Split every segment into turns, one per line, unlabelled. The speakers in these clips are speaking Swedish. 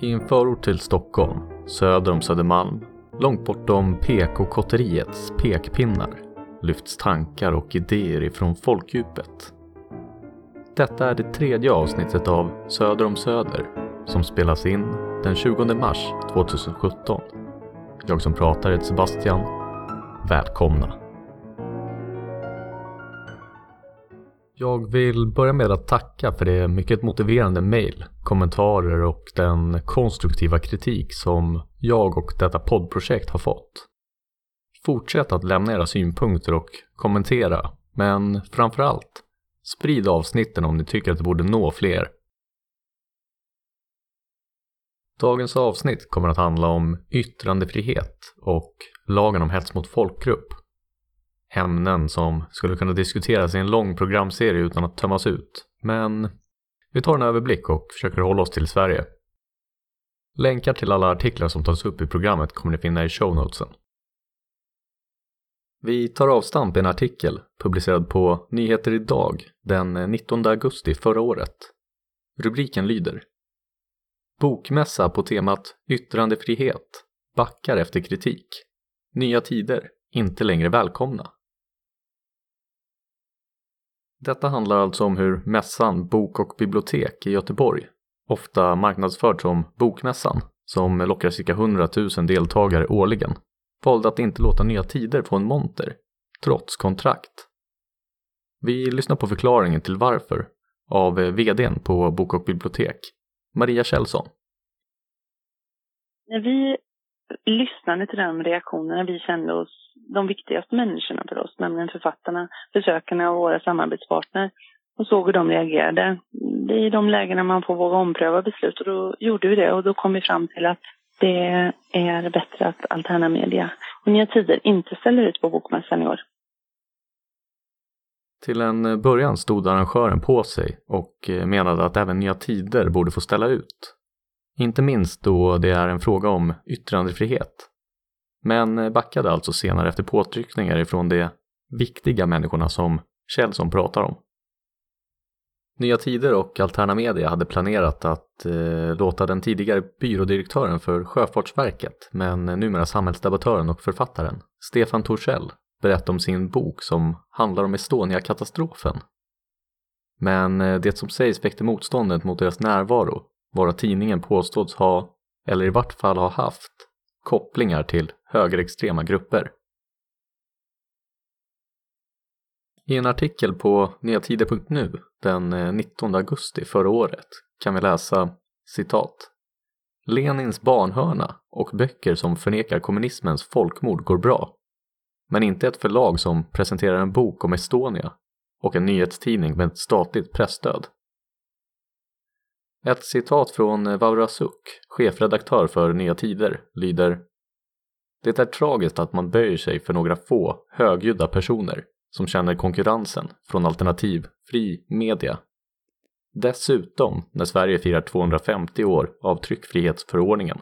I en förort till Stockholm, söder om Södermalm, långt bortom PK-kotteriets pekpinnar, lyfts tankar och idéer ifrån folkdjupet. Detta är det tredje avsnittet av Söder om Söder som spelas in den 20 mars 2017. Jag som pratar heter Sebastian. Välkomna! Jag vill börja med att tacka för det mycket motiverande mejl, kommentarer och den konstruktiva kritik som jag och detta poddprojekt har fått. Fortsätt att lämna era synpunkter och kommentera, men framförallt sprid avsnitten om ni tycker att det borde nå fler. Dagens avsnitt kommer att handla om yttrandefrihet och lagen om hets mot folkgrupp ämnen som skulle kunna diskuteras i en lång programserie utan att tömmas ut. Men vi tar en överblick och försöker hålla oss till Sverige. Länkar till alla artiklar som tas upp i programmet kommer ni finna i shownotesen. Vi tar avstamp i en artikel publicerad på Nyheter Idag den 19 augusti förra året. Rubriken lyder Bokmässa på temat Yttrandefrihet backar efter kritik. Nya tider, inte längre välkomna. Detta handlar alltså om hur mässan Bok och bibliotek i Göteborg, ofta marknadsförd som Bokmässan, som lockar cirka 100 000 deltagare årligen, valde att inte låta Nya Tider få en monter, trots kontrakt. Vi lyssnar på förklaringen till varför av VDn på Bok och bibliotek, Maria Kjellson.
När vi lyssnade till de reaktionerna vi kände oss de viktigaste människorna för oss, nämligen författarna, besökarna och våra samarbetspartner och såg hur de reagerade. Det är i de lägena man får våga ompröva beslut och då gjorde vi det och då kom vi fram till att det är bättre att Alterna Media och Nya Tider inte ställer ut på Bokmässan i år.
Till en början stod arrangören på sig och menade att även Nya Tider borde få ställa ut. Inte minst då det är en fråga om yttrandefrihet men backade alltså senare efter påtryckningar ifrån de viktiga människorna som Kjellson pratar om. Nya Tider och Alterna Media hade planerat att eh, låta den tidigare byrådirektören för Sjöfartsverket, men numera samhällsdebattören och författaren, Stefan Torssell, berätta om sin bok som handlar om Estonia-katastrofen. Men eh, det som sägs väckte motståndet mot deras närvaro vara tidningen påstås ha, eller i vart fall ha haft, kopplingar till högerextrema grupper. I en artikel på nyatider.nu den eh, 19 augusti förra året kan vi läsa citat Lenins barnhörna och böcker som förnekar kommunismens folkmord går bra. Men inte ett förlag som presenterar en bok om Estonia och en nyhetstidning med ett statligt pressstöd. Ett citat från Vaura Suk, chefredaktör för Nya Tider, lyder det är tragiskt att man böjer sig för några få högljudda personer som känner konkurrensen från alternativ, fri media. Dessutom när Sverige firar 250 år av tryckfrihetsförordningen.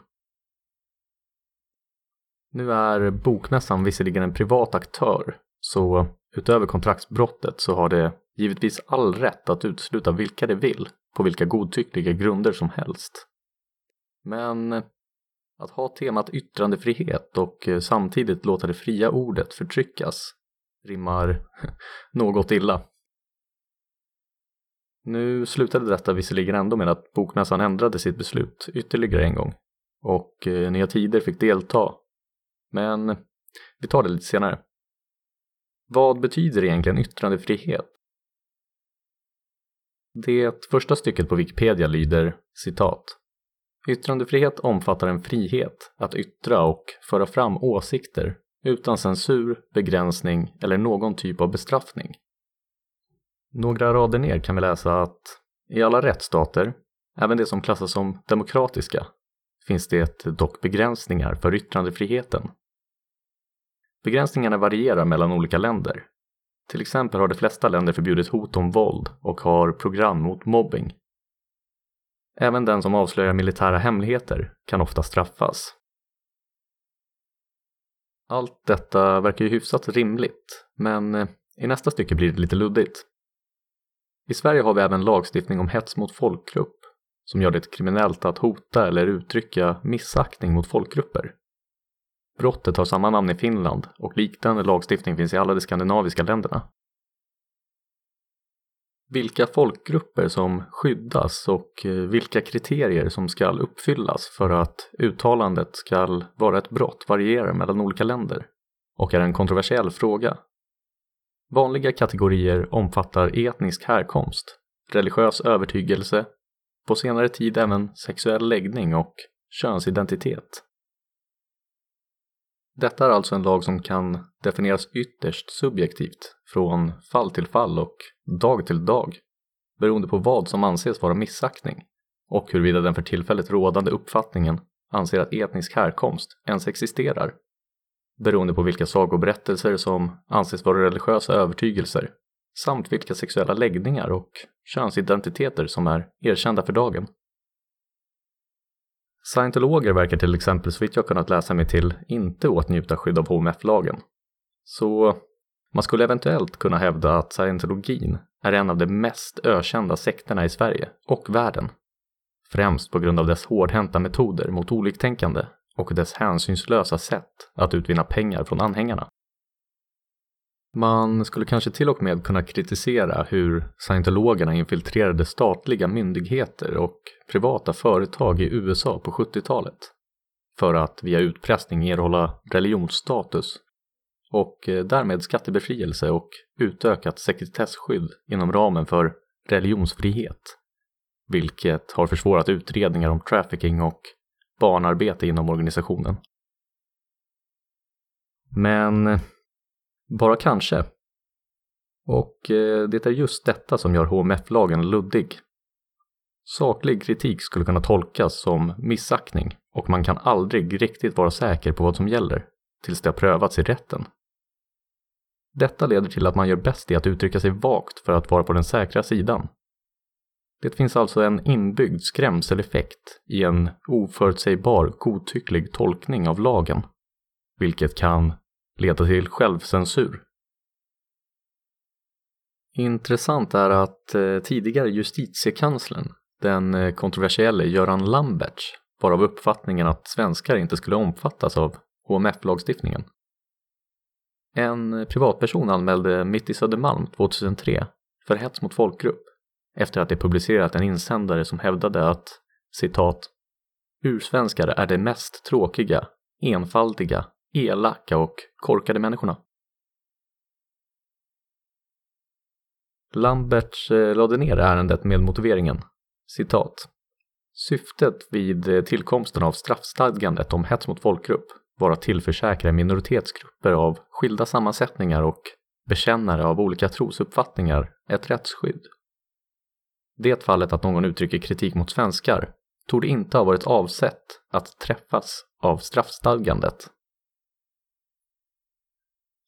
Nu är Bokmässan visserligen en privat aktör, så utöver kontraktsbrottet så har det givetvis all rätt att utesluta vilka de vill på vilka godtyckliga grunder som helst. Men att ha temat yttrandefrihet och eh, samtidigt låta det fria ordet förtryckas rimmar något illa. Nu slutade detta visserligen ändå med att Bokmässan ändrade sitt beslut ytterligare en gång och eh, Nya Tider fick delta. Men vi tar det lite senare. Vad betyder egentligen yttrandefrihet? Det första stycket på Wikipedia lyder citat Yttrandefrihet omfattar en frihet att yttra och föra fram åsikter utan censur, begränsning eller någon typ av bestraffning. Några rader ner kan vi läsa att i alla rättsstater, även de som klassas som demokratiska, finns det dock begränsningar för yttrandefriheten. Begränsningarna varierar mellan olika länder. Till exempel har de flesta länder förbjudit hot om våld och har program mot mobbing. Även den som avslöjar militära hemligheter kan ofta straffas. Allt detta verkar ju hyfsat rimligt, men eh, i nästa stycke blir det lite luddigt. I Sverige har vi även lagstiftning om hets mot folkgrupp som gör det kriminellt att hota eller uttrycka missaktning mot folkgrupper. Brottet har samma namn i Finland och liknande lagstiftning finns i alla de skandinaviska länderna. Vilka folkgrupper som skyddas och eh, vilka kriterier som ska uppfyllas för att uttalandet ska vara ett brott varierar mellan olika länder och är en kontroversiell fråga. Vanliga kategorier omfattar etnisk härkomst, religiös övertygelse, på senare tid även sexuell läggning och könsidentitet. Detta är alltså en lag som kan definieras ytterst subjektivt från fall till fall och dag till dag beroende på vad som anses vara missaktning och huruvida den för tillfället rådande uppfattningen anser att etnisk härkomst ens existerar beroende på vilka sagoberättelser som anses vara religiösa övertygelser samt vilka sexuella läggningar och könsidentiteter som är erkända för dagen. Scientologer verkar till exempel, så vitt jag kunnat läsa mig till, inte åtnjuta skydd av HMF-lagen. Så man skulle eventuellt kunna hävda att scientologin är en av de mest ökända sekterna i Sverige och världen. Främst på grund av dess hårdhänta metoder mot oliktänkande och dess hänsynslösa sätt att utvinna pengar från anhängarna. Man skulle kanske till och med kunna kritisera hur scientologerna infiltrerade statliga myndigheter och privata företag i USA på 70-talet för att via utpressning erhålla religionsstatus och eh, därmed skattebefrielse och utökat sekretessskydd inom ramen för religionsfrihet, vilket har försvårat utredningar om trafficking och barnarbete inom organisationen. Men eh, bara kanske. Och eh, det är just detta som gör HMF-lagen luddig. Saklig kritik skulle kunna tolkas som missaktning och man kan aldrig riktigt vara säker på vad som gäller tills det har prövats i rätten. Detta leder till att man gör bäst i att uttrycka sig vagt för att vara på den säkra sidan. Det finns alltså en inbyggd skrämseleffekt i en oförutsägbar godtycklig tolkning av lagen, vilket kan leda till självcensur. Intressant är att eh, tidigare justitiekanslern, den eh, kontroversielle Göran Lamberts, var av uppfattningen att svenskar inte skulle omfattas av HMF-lagstiftningen. En privatperson anmälde Mitt i Södermalm 2003 för hets mot folkgrupp efter att de publicerat en insändare som hävdade att citat Ursvenskar är de mest tråkiga, enfaldiga, elaka och korkade människorna. Lambert eh, lade ner ärendet med motiveringen citat Syftet vid eh, tillkomsten av straffstadgandet om hets mot folkgrupp var att tillförsäkra minoritetsgrupper av skilda sammansättningar och bekännare av olika trosuppfattningar ett rättsskydd. Det fallet att någon uttrycker kritik mot svenskar torde inte ha varit avsett att träffas av straffstadgandet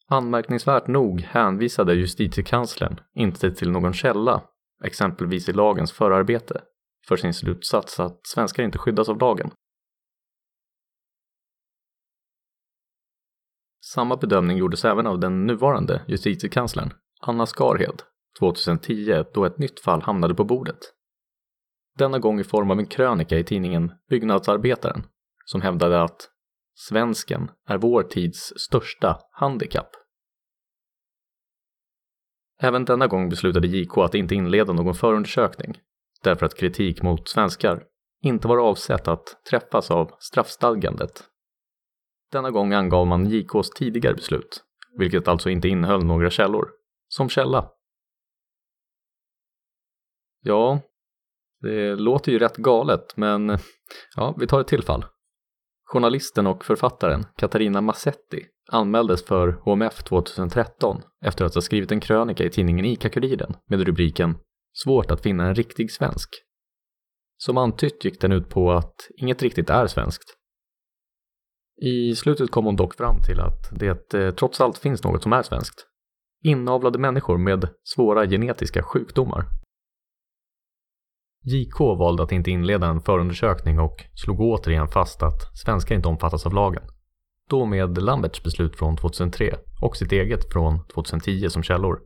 Anmärkningsvärt nog hänvisade justitiekanslern inte till någon källa, exempelvis i lagens förarbete, för sin slutsats att svenskar inte skyddas av lagen. Samma bedömning gjordes även av den nuvarande justitiekanslern, Anna Skarhed, 2010 då ett nytt fall hamnade på bordet. Denna gång i form av en krönika i tidningen Byggnadsarbetaren som hävdade att Svensken är vår tids största handikapp. Även denna gång beslutade JK att inte inleda någon förundersökning därför att kritik mot svenskar inte var avsett att träffas av straffstadgandet. Denna gång angav man JKs tidigare beslut, vilket alltså inte innehöll några källor, som källa. Ja, det låter ju rätt galet, men ja, vi tar ett till fall. Journalisten och författaren Katarina Massetti anmäldes för HMF 2013 efter att ha skrivit en krönika i tidningen ICA-Kuriren med rubriken “Svårt att finna en riktig svensk”. Som antytt gick den ut på att inget riktigt är svenskt. I slutet kom hon dock fram till att det eh, trots allt finns något som är svenskt. Inavlade människor med svåra genetiska sjukdomar. JK valde att inte inleda en förundersökning och slog återigen fast att svenskar inte omfattas av lagen. Då med Lamberts beslut från 2003 och sitt eget från 2010 som källor.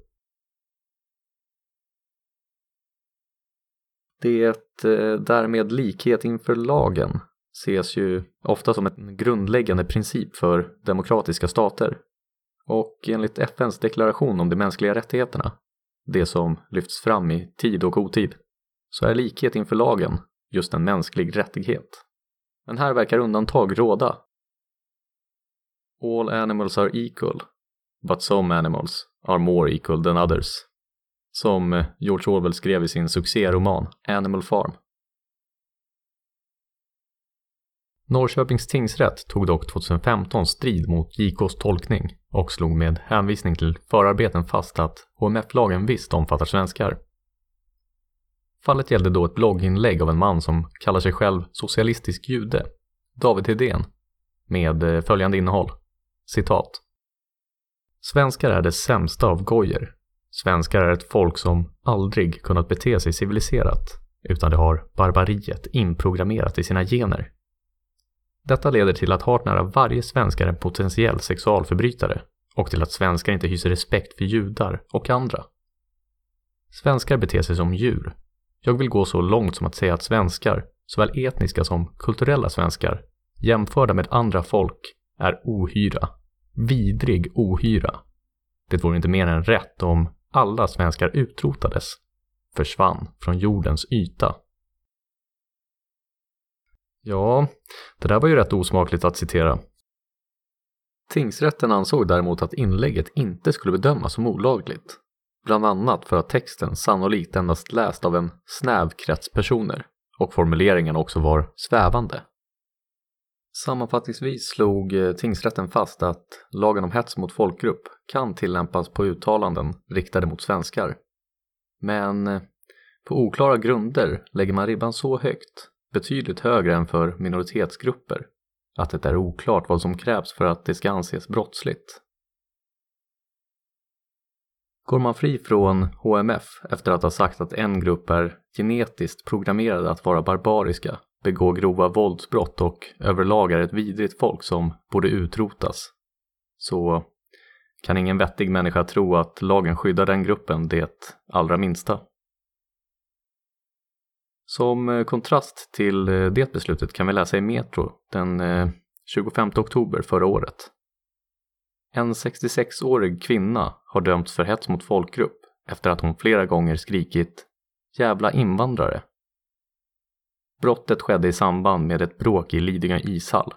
Det eh, därmed likhet inför lagen ses ju ofta som en grundläggande princip för demokratiska stater. Och enligt FNs deklaration om de mänskliga rättigheterna, det som lyfts fram i tid och otid, så är likhet inför lagen just en mänsklig rättighet. Men här verkar undantag råda. All animals are equal, but some animals are more equal than others. Som eh, George Orwell skrev i sin succéroman Animal Farm. Norrköpings tingsrätt tog dock 2015 strid mot JKs tolkning och slog med hänvisning till förarbeten fast att HMF-lagen visst omfattar svenskar. Fallet gällde då ett blogginlägg av en man som kallar sig själv socialistisk jude, David Hedén, med eh, följande innehåll. Citat. Svenskar är det sämsta av gojer. Svenskar är ett folk som aldrig kunnat bete sig civiliserat, utan det har barbariet inprogrammerat i sina gener. Detta leder till att hart nära varje svensk är en potentiell sexualförbrytare och till att svenskar inte hyser respekt för judar och andra. Svenskar beter sig som djur. Jag vill gå så långt som att säga att svenskar, såväl etniska som kulturella svenskar, jämförda med andra folk, är ohyra. Vidrig ohyra. Det vore inte mer än rätt om alla svenskar utrotades, försvann från jordens yta. Ja, det där var ju rätt osmakligt att citera. Tingsrätten ansåg däremot att inlägget inte skulle bedömas som olagligt. Bland annat för att texten sannolikt endast läst av en snäv krets personer och formuleringen också var svävande. Sammanfattningsvis slog eh, tingsrätten fast att lagen om hets mot folkgrupp kan tillämpas på uttalanden riktade mot svenskar. Men eh, på oklara grunder lägger man ribban så högt betydligt högre än för minoritetsgrupper, att det är oklart vad som krävs för att det ska anses brottsligt. Går man fri från HMF efter att ha sagt att en grupp är genetiskt programmerade att vara barbariska, begå grova våldsbrott och överlag är ett vidrigt folk som borde utrotas, så kan ingen vettig människa tro att lagen skyddar den gruppen det allra minsta. Som eh, kontrast till eh, det beslutet kan vi läsa i Metro den eh, 25 oktober förra året. En 66-årig kvinna har dömts för hets mot folkgrupp efter att hon flera gånger skrikit “jävla invandrare”. Brottet skedde i samband med ett bråk i Lidingö ishall.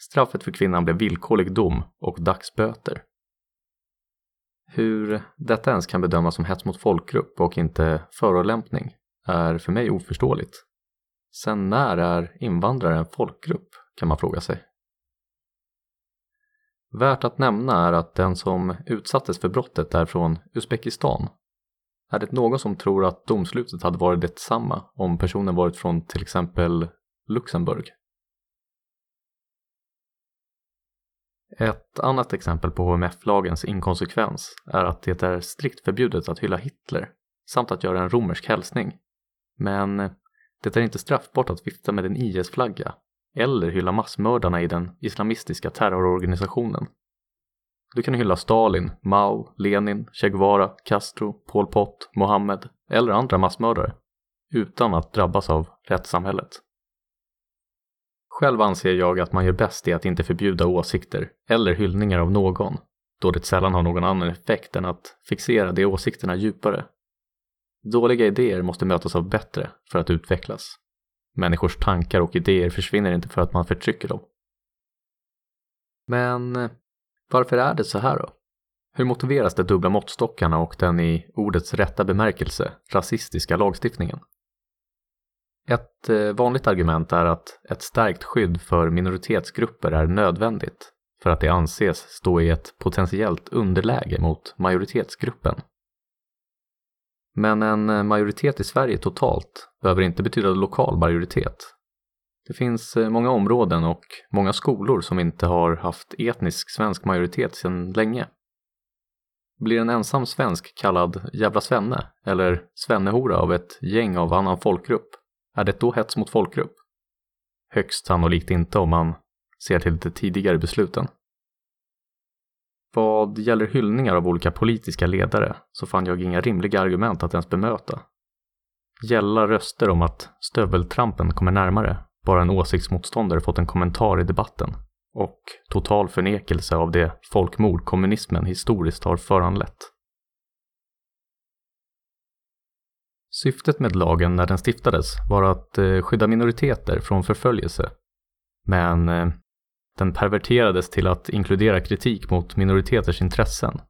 Straffet för kvinnan blev villkorlig dom och dagsböter. Hur detta ens kan bedömas som hets mot folkgrupp och inte förolämpning är för mig oförståeligt. Sen när är invandrare en folkgrupp, kan man fråga sig. Värt att nämna är att den som utsattes för brottet är från Uzbekistan. Är det någon som tror att domslutet hade varit detsamma om personen varit från till exempel Luxemburg? Ett annat exempel på HMF-lagens inkonsekvens är att det är strikt förbjudet att hylla Hitler samt att göra en romersk hälsning men det är inte straffbart att vifta med en IS-flagga eller hylla massmördarna i den islamistiska terrororganisationen. Du kan hylla Stalin, Mao, Lenin, Che Guevara, Castro, Pol Pot, Mohammed eller andra massmördare utan att drabbas av rättssamhället. Själv anser jag att man gör bäst i att inte förbjuda åsikter eller hyllningar av någon, då det sällan har någon annan effekt än att fixera de åsikterna djupare Dåliga idéer måste mötas av bättre för att utvecklas. Människors tankar och idéer försvinner inte för att man förtrycker dem. Men eh, varför är det så här då? Hur motiveras de dubbla måttstockarna och den i ordets rätta bemärkelse rasistiska lagstiftningen? Ett eh, vanligt argument är att ett stärkt skydd för minoritetsgrupper är nödvändigt för att det anses stå i ett potentiellt underläge mot majoritetsgruppen men en eh, majoritet i Sverige totalt behöver inte betyda lokal majoritet. Det finns eh, många områden och många skolor som inte har haft etnisk svensk majoritet sedan länge. Blir en ensam svensk kallad jävla svenne eller svennehora av ett gäng av annan folkgrupp, är det då hets mot folkgrupp? Högst sannolikt inte om man ser till de tidigare besluten. Vad gäller hyllningar av olika politiska ledare så fann jag inga rimliga argument att ens bemöta. gälla röster om att stöveltrampen kommer närmare bara en åsiktsmotståndare fått en kommentar i debatten och total förnekelse av det folkmord kommunismen historiskt har föranlett. Syftet med lagen när den stiftades var att eh, skydda minoriteter från förföljelse. Men eh, den perverterades till att inkludera kritik mot minoriteters intressen.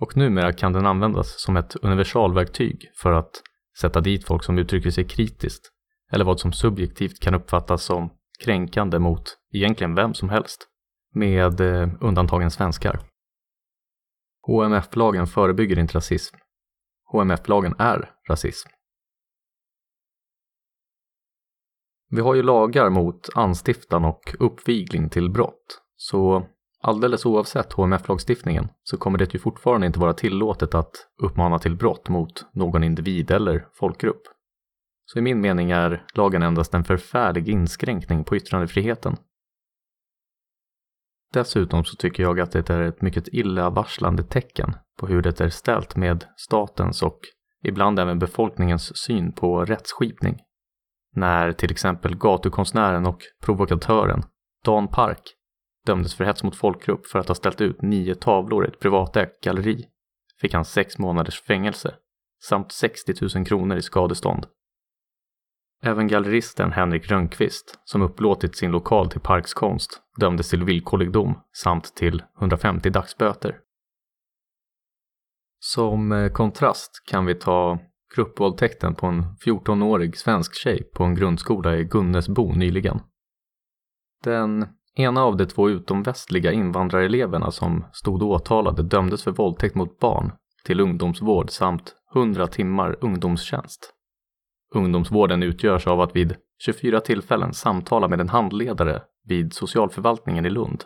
Och numera kan den användas som ett universalverktyg för att sätta dit folk som uttrycker sig kritiskt eller vad som subjektivt kan uppfattas som kränkande mot egentligen vem som helst, med eh, undantagen svenskar. HMF-lagen förebygger inte rasism. HMF-lagen är rasism. Vi har ju lagar mot anstiftan och uppvigling till brott, så alldeles oavsett HMF-lagstiftningen så kommer det ju fortfarande inte vara tillåtet att uppmana till brott mot någon individ eller folkgrupp. Så i min mening är lagen endast en förfärlig inskränkning på yttrandefriheten. Dessutom så tycker jag att det är ett mycket illavarslande tecken på hur det är ställt med statens och ibland även befolkningens syn på rättsskipning. När till exempel gatukonstnären och provokatören Dan Park dömdes för hets mot folkgrupp för att ha ställt ut nio tavlor i ett privatägt galleri fick han sex månaders fängelse samt 60 000 kronor i skadestånd. Även galleristen Henrik Rönnqvist, som upplåtit sin lokal till Parks konst, dömdes till villkorlig dom samt till 150 dagsböter. Som eh, kontrast kan vi ta gruppvåldtäkten på en 14-årig svensk tjej på en grundskola i Gunnesbo nyligen. Den ena av de två utomvästliga invandrareleverna som stod åtalade dömdes för våldtäkt mot barn till ungdomsvård samt 100 timmar ungdomstjänst. Ungdomsvården utgörs av att vid 24 tillfällen samtala med en handledare vid socialförvaltningen i Lund.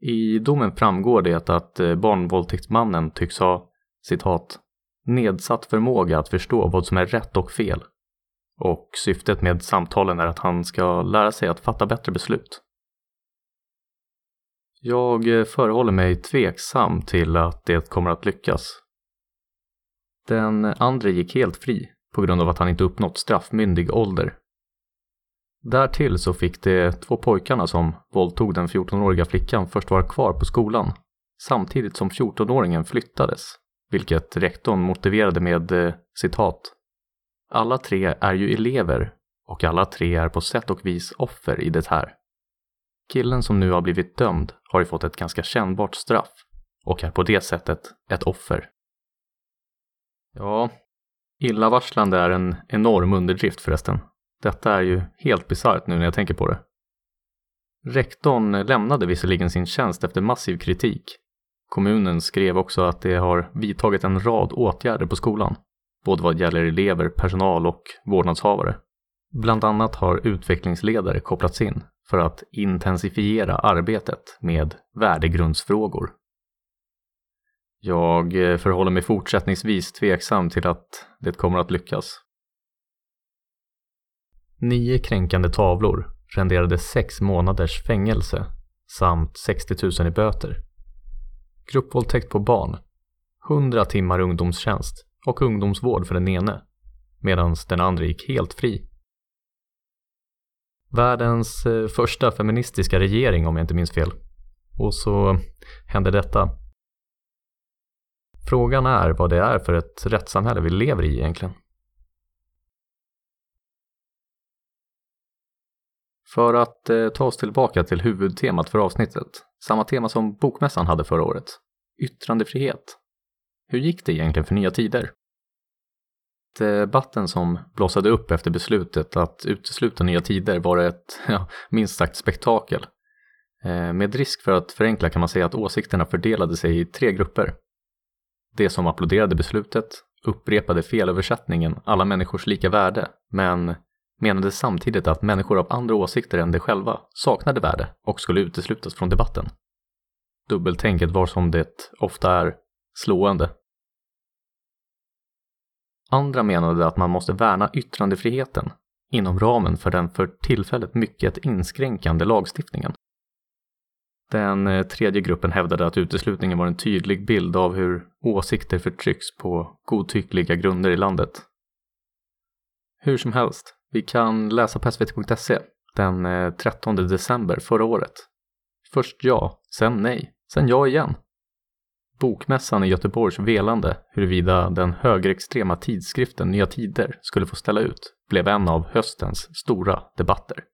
I domen framgår det att eh, barnvåldtäktsmannen tycks ha citat nedsatt förmåga att förstå vad som är rätt och fel. Och syftet med samtalen är att han ska lära sig att fatta bättre beslut. Jag eh, förehåller mig tveksam till att det kommer att lyckas. Den andre gick helt fri på grund av att han inte uppnått straffmyndig ålder. Därtill så fick de två pojkarna som våldtog den 14-åriga flickan först vara kvar på skolan samtidigt som 14-åringen flyttades, vilket rektorn motiverade med eh, citat. Alla tre är ju elever och alla tre är på sätt och vis offer i det här. Killen som nu har blivit dömd har ju fått ett ganska kännbart straff och är på det sättet ett offer. Ja, Illavarslande är en enorm underdrift förresten. Detta är ju helt bisarrt nu när jag tänker på det. Rektorn lämnade visserligen sin tjänst efter massiv kritik. Kommunen skrev också att det har vidtagit en rad åtgärder på skolan, både vad gäller elever, personal och vårdnadshavare. Bland annat har utvecklingsledare kopplats in för att intensifiera arbetet med värdegrundsfrågor jag förhåller mig fortsättningsvis tveksam till att det kommer att lyckas. Nio kränkande tavlor renderade sex månaders fängelse samt 60 000 i böter. Gruppvåldtäkt på barn, 100 timmar ungdomstjänst och ungdomsvård för den ene, medan den andra gick helt fri. Världens eh, första feministiska regering om jag inte minns fel. Och så hände detta Frågan är vad det är för ett rättssamhälle vi lever i egentligen. För att eh, ta oss tillbaka till huvudtemat för avsnittet, samma tema som Bokmässan hade förra året, yttrandefrihet. Hur gick det egentligen för Nya Tider? Debatten som blossade upp efter beslutet att utesluta Nya Tider var ett, ja, minst sagt spektakel. Eh, med risk för att förenkla kan man säga att åsikterna fördelade sig i tre grupper. De som applåderade beslutet upprepade felöversättningen alla människors lika värde, men menade samtidigt att människor av andra åsikter än de själva saknade värde och skulle uteslutas från debatten. Dubbeltänket var som det ofta är slående. Andra menade att man måste värna yttrandefriheten inom ramen för den för tillfället mycket inskränkande lagstiftningen. Den eh, tredje gruppen hävdade att uteslutningen var en tydlig bild av hur åsikter förtrycks på godtyckliga grunder i landet. Hur som helst, vi kan läsa på svt.se den eh, 13 december förra året. Först ja, sen nej, sen ja igen. Bokmässan i Göteborgs velande huruvida den högerextrema tidskriften Nya Tider skulle få ställa ut blev en av höstens stora debatter.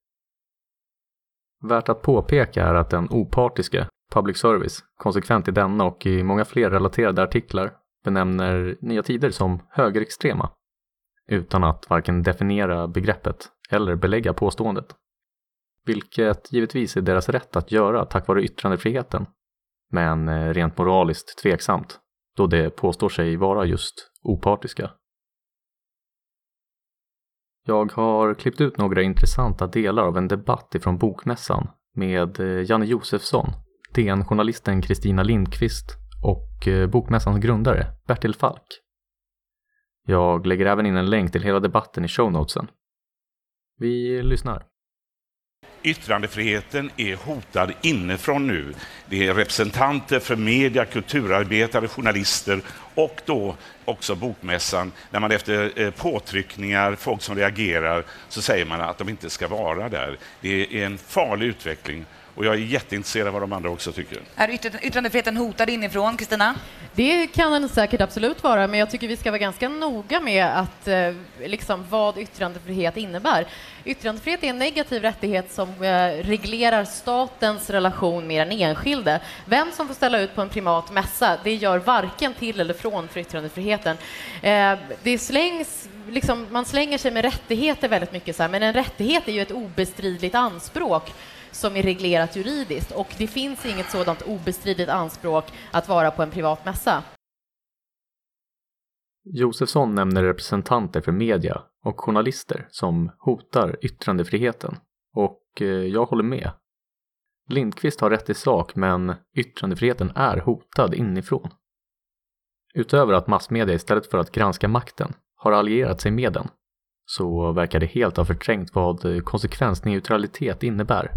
Värt att påpeka är att den opartiske public service konsekvent i denna och i många fler relaterade artiklar benämner Nya Tider som högerextrema utan att varken definiera begreppet eller belägga påståendet. Vilket givetvis är deras rätt att göra tack vare yttrandefriheten men eh, rent moraliskt tveksamt då det påstår sig vara just opartiska. Jag har klippt ut några intressanta delar av en debatt ifrån Bokmässan med eh, Janne Josefsson, DN-journalisten Kristina Lindqvist och eh, Bokmässans grundare Bertil Falk. Jag lägger även in en länk till hela debatten i shownotesen. Vi lyssnar.
Yttrandefriheten är hotad inifrån nu. Det är representanter för media, kulturarbetare, journalister och då också Bokmässan. När man efter eh, påtryckningar, folk som reagerar, så säger man att de inte ska vara där. Det är en farlig utveckling och jag är jätteintresserad av vad de andra också tycker.
Är yttrandefriheten hotad inifrån, Kristina?
Det kan den säkert absolut vara, men jag tycker vi ska vara ganska noga med att, eh, liksom, vad yttrandefrihet innebär. Yttrandefrihet är en negativ rättighet som eh, reglerar statens relation med den enskilde. Vem som får ställa ut på en privat mässa, det gör varken till eller från för yttrandefriheten. Eh, det slängs Liksom, man slänger sig med rättigheter väldigt mycket, så här, men en rättighet är ju ett obestridligt anspråk som är reglerat juridiskt och det finns inget sådant obestridligt anspråk att vara på en privat mässa.
Josefsson nämner representanter för media och journalister som hotar yttrandefriheten och eh, jag håller med. Lindqvist har rätt i sak men yttrandefriheten är hotad inifrån. Utöver att massmedia istället för att granska makten har allierat sig med den så verkar det helt ha förträngt vad konsekvensneutralitet innebär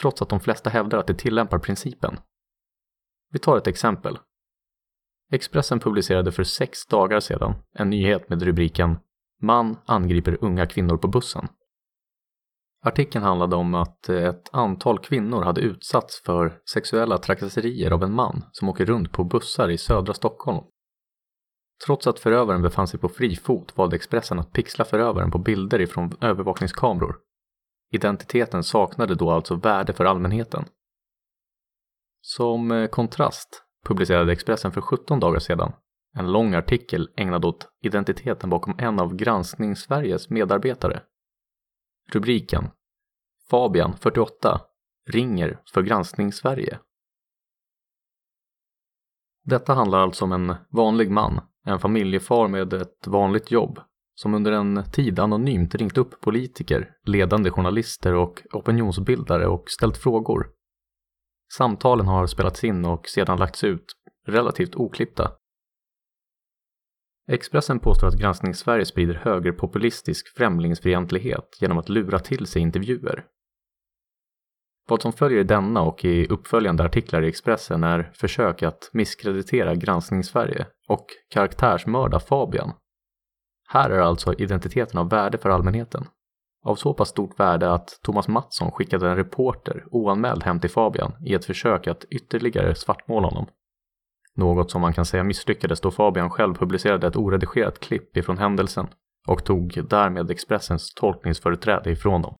trots att de flesta hävdar att de tillämpar principen. Vi tar ett exempel. Expressen publicerade för sex dagar sedan en nyhet med rubriken “Man angriper unga kvinnor på bussen”. Artikeln handlade om att ett antal kvinnor hade utsatts för sexuella trakasserier av en man som åker runt på bussar i södra Stockholm. Trots att förövaren befann sig på fri fot valde Expressen att pixla förövaren på bilder ifrån övervakningskameror Identiteten saknade då alltså värde för allmänheten. Som eh, kontrast publicerade Expressen för 17 dagar sedan en lång artikel ägnad åt identiteten bakom en av Granskning Sveriges medarbetare. Rubriken Fabian, 48, ringer för Granskning Sverige. Detta handlar alltså om en vanlig man, en familjefar med ett vanligt jobb som under en tid anonymt ringt upp politiker, ledande journalister och opinionsbildare och ställt frågor. Samtalen har spelats in och sedan lagts ut, relativt oklippta. Expressen påstår att Granskning Sverige sprider högerpopulistisk främlingsfientlighet genom att lura till sig intervjuer. Vad som följer i denna och i uppföljande artiklar i Expressen är försök att misskreditera Granskning Sverige och karaktärsmörda Fabian här är alltså identiteten av värde för allmänheten. Av så pass stort värde att Thomas Mattsson skickade en reporter oanmäld hem till Fabian i ett försök att ytterligare svartmåla honom. Något som man kan säga misslyckades då Fabian själv publicerade ett oredigerat klipp ifrån händelsen och tog därmed Expressens tolkningsföreträde ifrån dem.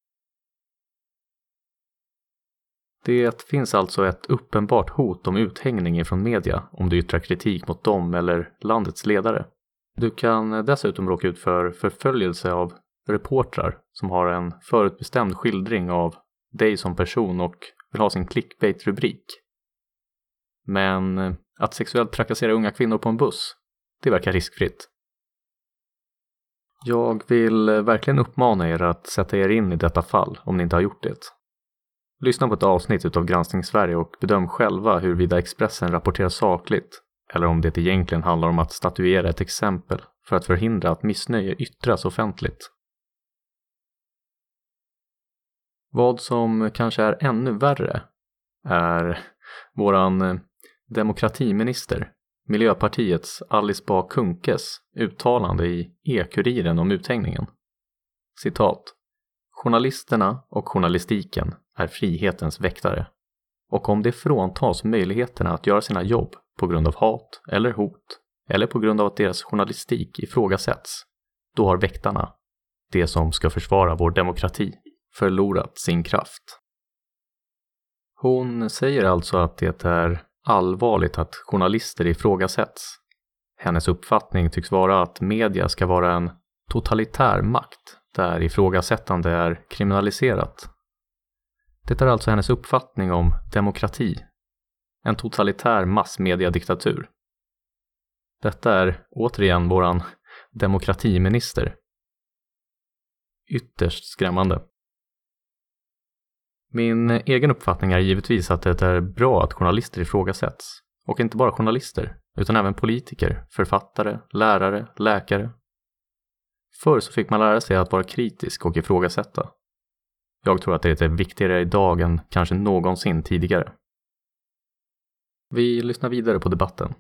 Det finns alltså ett uppenbart hot om uthängning ifrån media om du yttrar kritik mot dem eller landets ledare. Du kan dessutom råka ut för förföljelse av reportrar som har en förutbestämd skildring av dig som person och vill ha sin clickbait-rubrik. Men eh, att sexuellt trakassera unga kvinnor på en buss, det verkar riskfritt. Jag vill eh, verkligen uppmana er att sätta er in i detta fall om ni inte har gjort det. Lyssna på ett avsnitt utav Granskning Sverige och bedöm själva huruvida Expressen rapporterar sakligt eller om det egentligen handlar om att statuera ett exempel för att förhindra att missnöje yttras offentligt. Vad som kanske är ännu värre är våran eh, demokratiminister, Miljöpartiets Alice Bah Kunkes uttalande i E-Kuriren om uthängningen. citat, Journalisterna och journalistiken är frihetens väktare. Och om det fråntas möjligheterna att göra sina jobb på grund av hat eller hot eller på grund av att deras journalistik ifrågasätts, då har väktarna, det som ska försvara vår demokrati, förlorat sin kraft. Hon säger alltså att det är allvarligt att journalister ifrågasätts. Hennes uppfattning tycks vara att media ska vara en totalitär makt där ifrågasättande är kriminaliserat. Det är alltså hennes uppfattning om demokrati. En totalitär massmediadiktatur. Detta är återigen våran demokratiminister. Ytterst skrämmande. Min egen uppfattning är givetvis att det är bra att journalister ifrågasätts. Och inte bara journalister, utan även politiker, författare, lärare, läkare. Förr så fick man lära sig att vara kritisk och ifrågasätta. Jag tror att det är viktigare idag än kanske någonsin tidigare. Vi lyssnar vidare på debatten.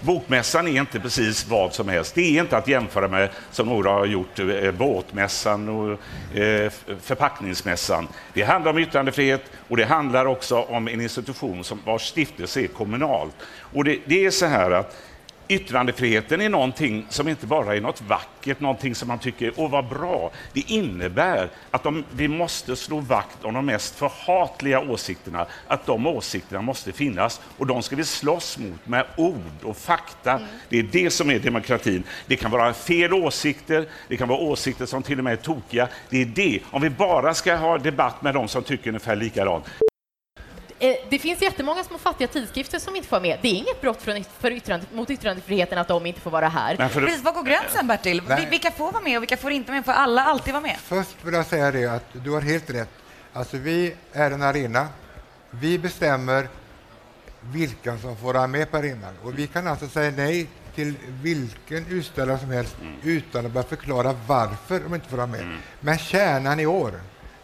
Bokmässan är inte precis vad som helst. Det är inte att jämföra med, som några har gjort, eh, båtmässan och eh, förpackningsmässan. Det handlar om yttrandefrihet och det handlar också om en institution som vars stiftelse är kommunal. Och det, det är så här att Yttrandefriheten är någonting som inte bara är något vackert, någonting som man tycker, åh vad bra. Det innebär att de, vi måste slå vakt om de mest förhatliga åsikterna, att de åsikterna måste finnas och de ska vi slåss mot med ord och fakta. Mm. Det är det som är demokratin. Det kan vara fel åsikter, det kan vara åsikter som till och med är tokiga. Det är det. Om vi bara ska ha debatt med de som tycker ungefär likadant,
det finns jättemånga små fattiga tidskrifter som inte får vara med. Det är inget brott för yttrande, mot yttrandefriheten att de inte får vara här.
För... Precis, var går gränsen, Bertil? Nej. Vilka får vara med och vilka får inte med? Får alla alltid vara med?
Först vill jag säga det att du har helt rätt. Alltså, vi är en arena. Vi bestämmer vilka som får vara med på arenan. Och vi kan alltså säga nej till vilken utställare som helst mm. utan att börja förklara varför de inte får vara med. Mm. Men kärnan i år,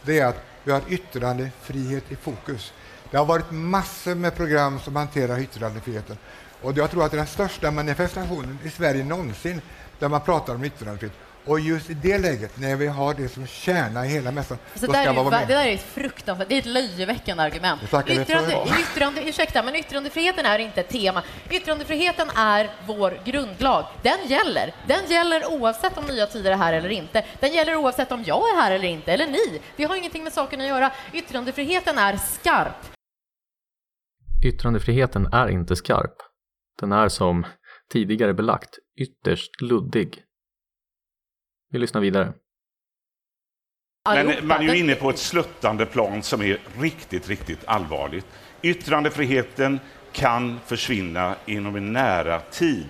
det är att vi har yttrandefrihet i fokus. Det har varit massor med program som hanterar yttrandefriheten. Och jag tror att det är den största manifestationen i Sverige någonsin där man pratar om yttrandefrihet. Och just i det läget, när vi har det som kärna i hela mässan,
alltså, då ska man vara med. Det där är ett fruktansvärt, det är ett löjeväckande argument. Yttrande, yttrande, ursäkta, men yttrandefriheten är inte ett tema. Yttrandefriheten är vår grundlag. Den gäller. Den gäller oavsett om Nya Tider är här eller inte. Den gäller oavsett om jag är här eller inte, eller ni. Det har ingenting med saken att göra. Yttrandefriheten är skarp.
Yttrandefriheten är inte skarp. Den är som tidigare belagt ytterst luddig. Vi lyssnar vidare.
Men man är ju inne på ett sluttande plan som är riktigt, riktigt allvarligt. Yttrandefriheten kan försvinna inom en nära tid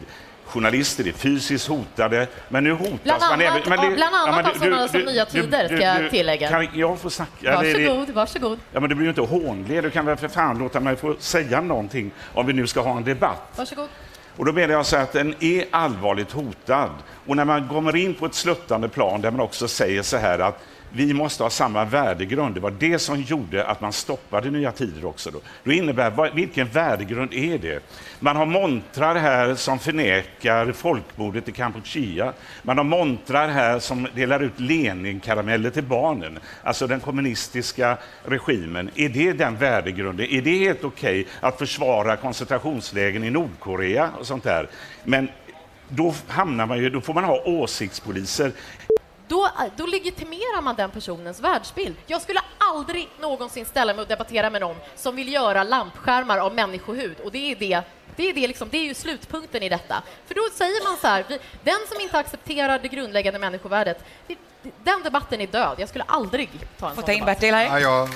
journalister är fysiskt hotade, men nu hotas
bland
man
även... Men det, bland annat ja, av sådana som Nya Tider, ska jag tillägga.
Kan jag få snacka?
Varsågod, varsågod.
Ja, men det blir ju inte hånle. Du kan väl för fan låta mig få säga någonting om vi nu ska ha en debatt.
Varsågod.
Och då menar jag så att den är allvarligt hotad. Och när man kommer in på ett sluttande plan där man också säger så här att vi måste ha samma värdegrund. Det var det som gjorde att man stoppade Nya Tider också. Då, då innebär, vilken värdegrund är det? Man har montrar här som förnekar folkmordet i Kampuchea. Man har montrar här som delar ut Lenin-karameller till barnen. Alltså den kommunistiska regimen. Är det den värdegrunden? Är det helt okej okay att försvara koncentrationslägen i Nordkorea och sånt där? Men då, hamnar man ju, då får man ha åsiktspoliser
då, då legitimerar man den personens världsbild. Jag skulle aldrig någonsin ställa mig och debattera med någon som vill göra lampskärmar av människohud och det är det det är, det, liksom, det är ju slutpunkten i detta. För då säger man så här, den som inte accepterar det grundläggande människovärdet, den debatten är död. Jag skulle aldrig ta en Få sån
in Bertil här.
Ja, jag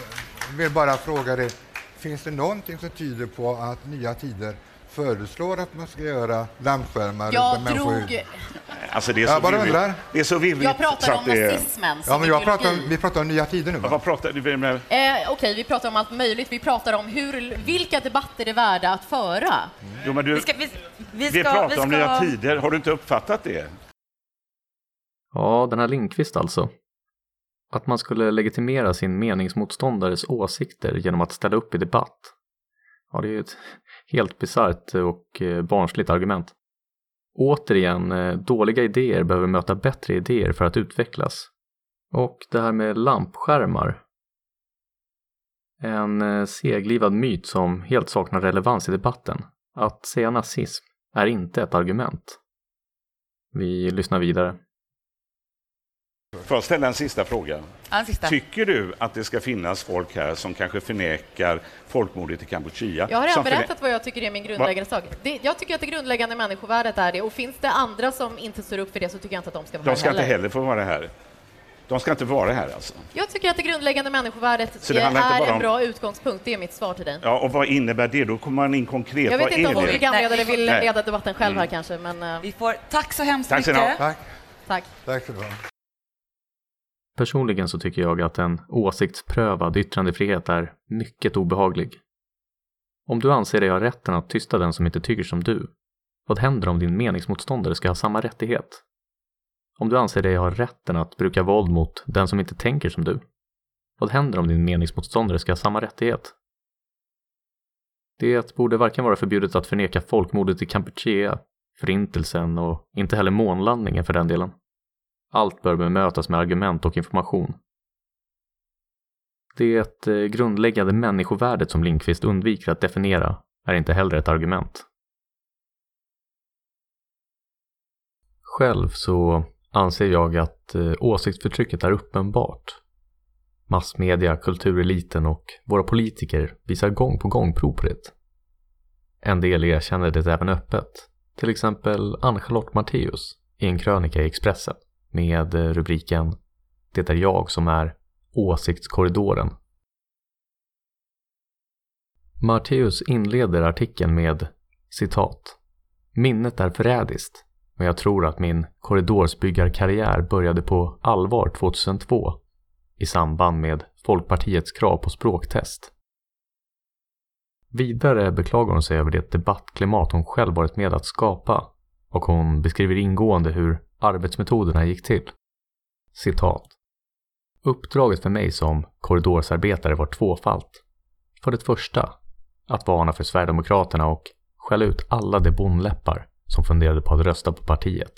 vill bara fråga dig, finns det någonting som tyder på att nya tider föreslår att man ska göra lampskärmar
jag drog...
Alltså det är så jag bara undrar. Det är så virrigt.
Jag pratar om nazismen
ja, men jag pratar, Vi pratar om nya tider nu. Va?
Vad pratar du med? Eh,
Okej, okay, vi pratar om allt möjligt. Vi pratar om hur, vilka debatter är värda att föra. Mm.
Jo, men du, vi, ska, vi, vi, ska, vi pratar vi ska... om nya tider. Har du inte uppfattat det?
Ja, den här Lindqvist alltså. Att man skulle legitimera sin meningsmotståndares åsikter genom att ställa upp i debatt. Ja, det är ju ett helt bisarrt och eh, barnsligt argument. Återigen, eh, dåliga idéer behöver möta bättre idéer för att utvecklas. Och det här med lampskärmar. En eh, seglivad myt som helt saknar relevans i debatten. Att säga nazism är inte ett argument. Vi lyssnar vidare.
Får jag ställa en sista fråga?
En sista.
Tycker du att det ska finnas folk här som kanske förnekar folkmordet i Kampuchea?
Jag har redan berättat vad jag tycker är min grundläggande sak. Det, jag tycker att det grundläggande människovärdet är det och finns det andra som inte står upp för det så tycker jag inte att de ska vara
De
här
ska inte
heller.
få vara här. De ska inte vara här alltså.
Jag tycker att det grundläggande människovärdet
Så det
är, är en
om-
bra utgångspunkt. Det är mitt svar till dig.
Ja, och vad innebär det? Då kommer man in konkret.
Jag vet
vad
inte om vår
det?
programledare vill leda debatten själv här kanske, men eh,
Vi får, tack så hemskt
Tack så
mycket.
Tack.
tack.
Tack du ha.
Personligen så tycker jag att en åsiktsprövad yttrandefrihet är mycket obehaglig. Om du anser dig ha rätten att tysta den som inte tycker som du, vad händer om din meningsmotståndare ska ha samma rättighet? Om du anser dig ha rätten att bruka våld mot den som inte tänker som du, vad händer om din meningsmotståndare ska ha samma rättighet? Det borde varken vara förbjudet att förneka folkmordet i Kampuchea, förintelsen och inte heller månlandningen för den delen. Allt bör bemötas med argument och information. Det eh, grundläggande människovärdet som Lindqvist undviker att definiera är inte heller ett argument. Själv så anser jag att eh, åsiktsförtrycket är uppenbart. Massmedia, kultureliten och våra politiker visar gång på gång prov på det. En del erkänner det även öppet. Till exempel Ann-Charlotte Matteus i en krönika i Expressen med eh, rubriken Det är jag som är åsiktskorridoren. Marteus inleder artikeln med citat. Minnet är förrädiskt, men jag tror att min korridorsbyggarkarriär började på allvar 2002 i samband med Folkpartiets krav på språktest. Vidare beklagar hon sig över det debattklimat hon själv varit med att skapa och hon beskriver ingående hur arbetsmetoderna gick till. Citat. Uppdraget för mig som korridorsarbetare var tvåfalt. För det första, att varna för Sverigedemokraterna och skälla ut alla de bondläppar som funderade på att rösta på partiet.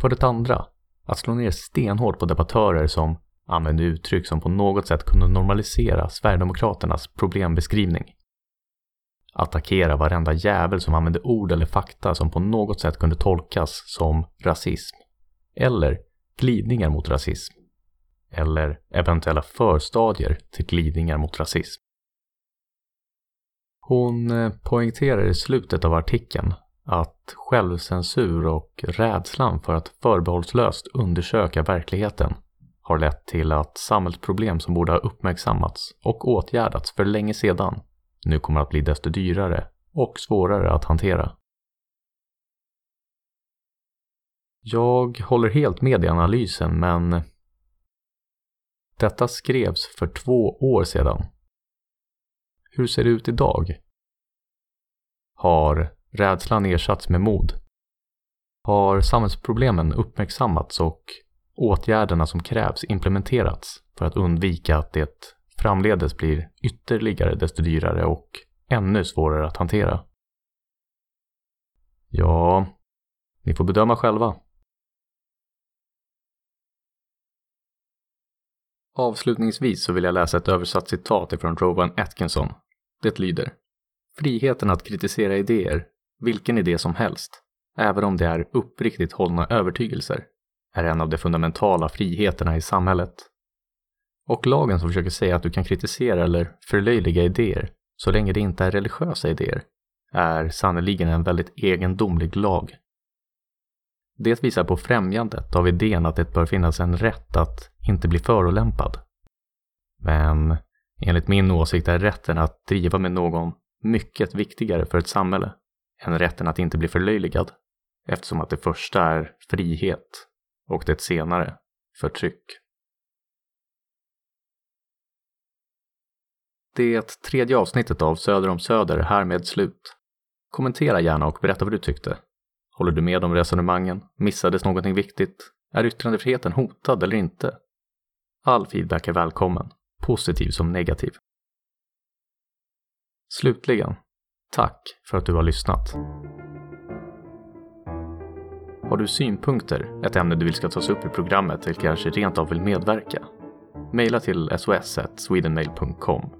För det andra, att slå ner stenhårt på debattörer som använde uttryck som på något sätt kunde normalisera Sverigedemokraternas problembeskrivning. Attackera varenda jävel som använde ord eller fakta som på något sätt kunde tolkas som rasism. Eller glidningar mot rasism. Eller eventuella förstadier till glidningar mot rasism. Hon eh, poängterar i slutet av artikeln att självcensur och rädslan för att förbehållslöst undersöka verkligheten har lett till att samhällsproblem som borde ha uppmärksammats och åtgärdats för länge sedan nu kommer att bli desto dyrare och svårare att hantera. Jag håller helt med i analysen men detta skrevs för två år sedan. Hur ser det ut idag? Har rädslan ersatts med mod? Har samhällsproblemen uppmärksammats och åtgärderna som krävs implementerats för att undvika att det framledes blir ytterligare desto dyrare och ännu svårare att hantera? Ja, ni får bedöma själva. Avslutningsvis så vill jag läsa ett översatt citat ifrån Rowan Atkinson. Det lyder Friheten att kritisera idéer, vilken idé som helst, även om det är uppriktigt hållna övertygelser, är en av de fundamentala friheterna i samhället. Och lagen som försöker säga att du kan kritisera eller förlöjliga idéer, så länge det inte är religiösa idéer, är sannerligen en väldigt egendomlig lag. Det visar på främjandet av idén att det bör finnas en rätt att inte bli förolämpad. Men enligt min åsikt är rätten att driva med någon mycket viktigare för ett samhälle än rätten att inte bli förlöjligad, eftersom att det första är frihet och det senare förtryck. Det tredje avsnittet av Söder om Söder är härmed slut. Kommentera gärna och berätta vad du tyckte. Håller du med om resonemangen? Missades någonting viktigt? Är yttrandefriheten hotad eller inte? All feedback är välkommen, positiv som negativ. Slutligen, tack för att du har lyssnat. Har du synpunkter, ett ämne du vill ska tas upp i programmet eller kanske rent av vill medverka? Maila till sos.swedenmail.com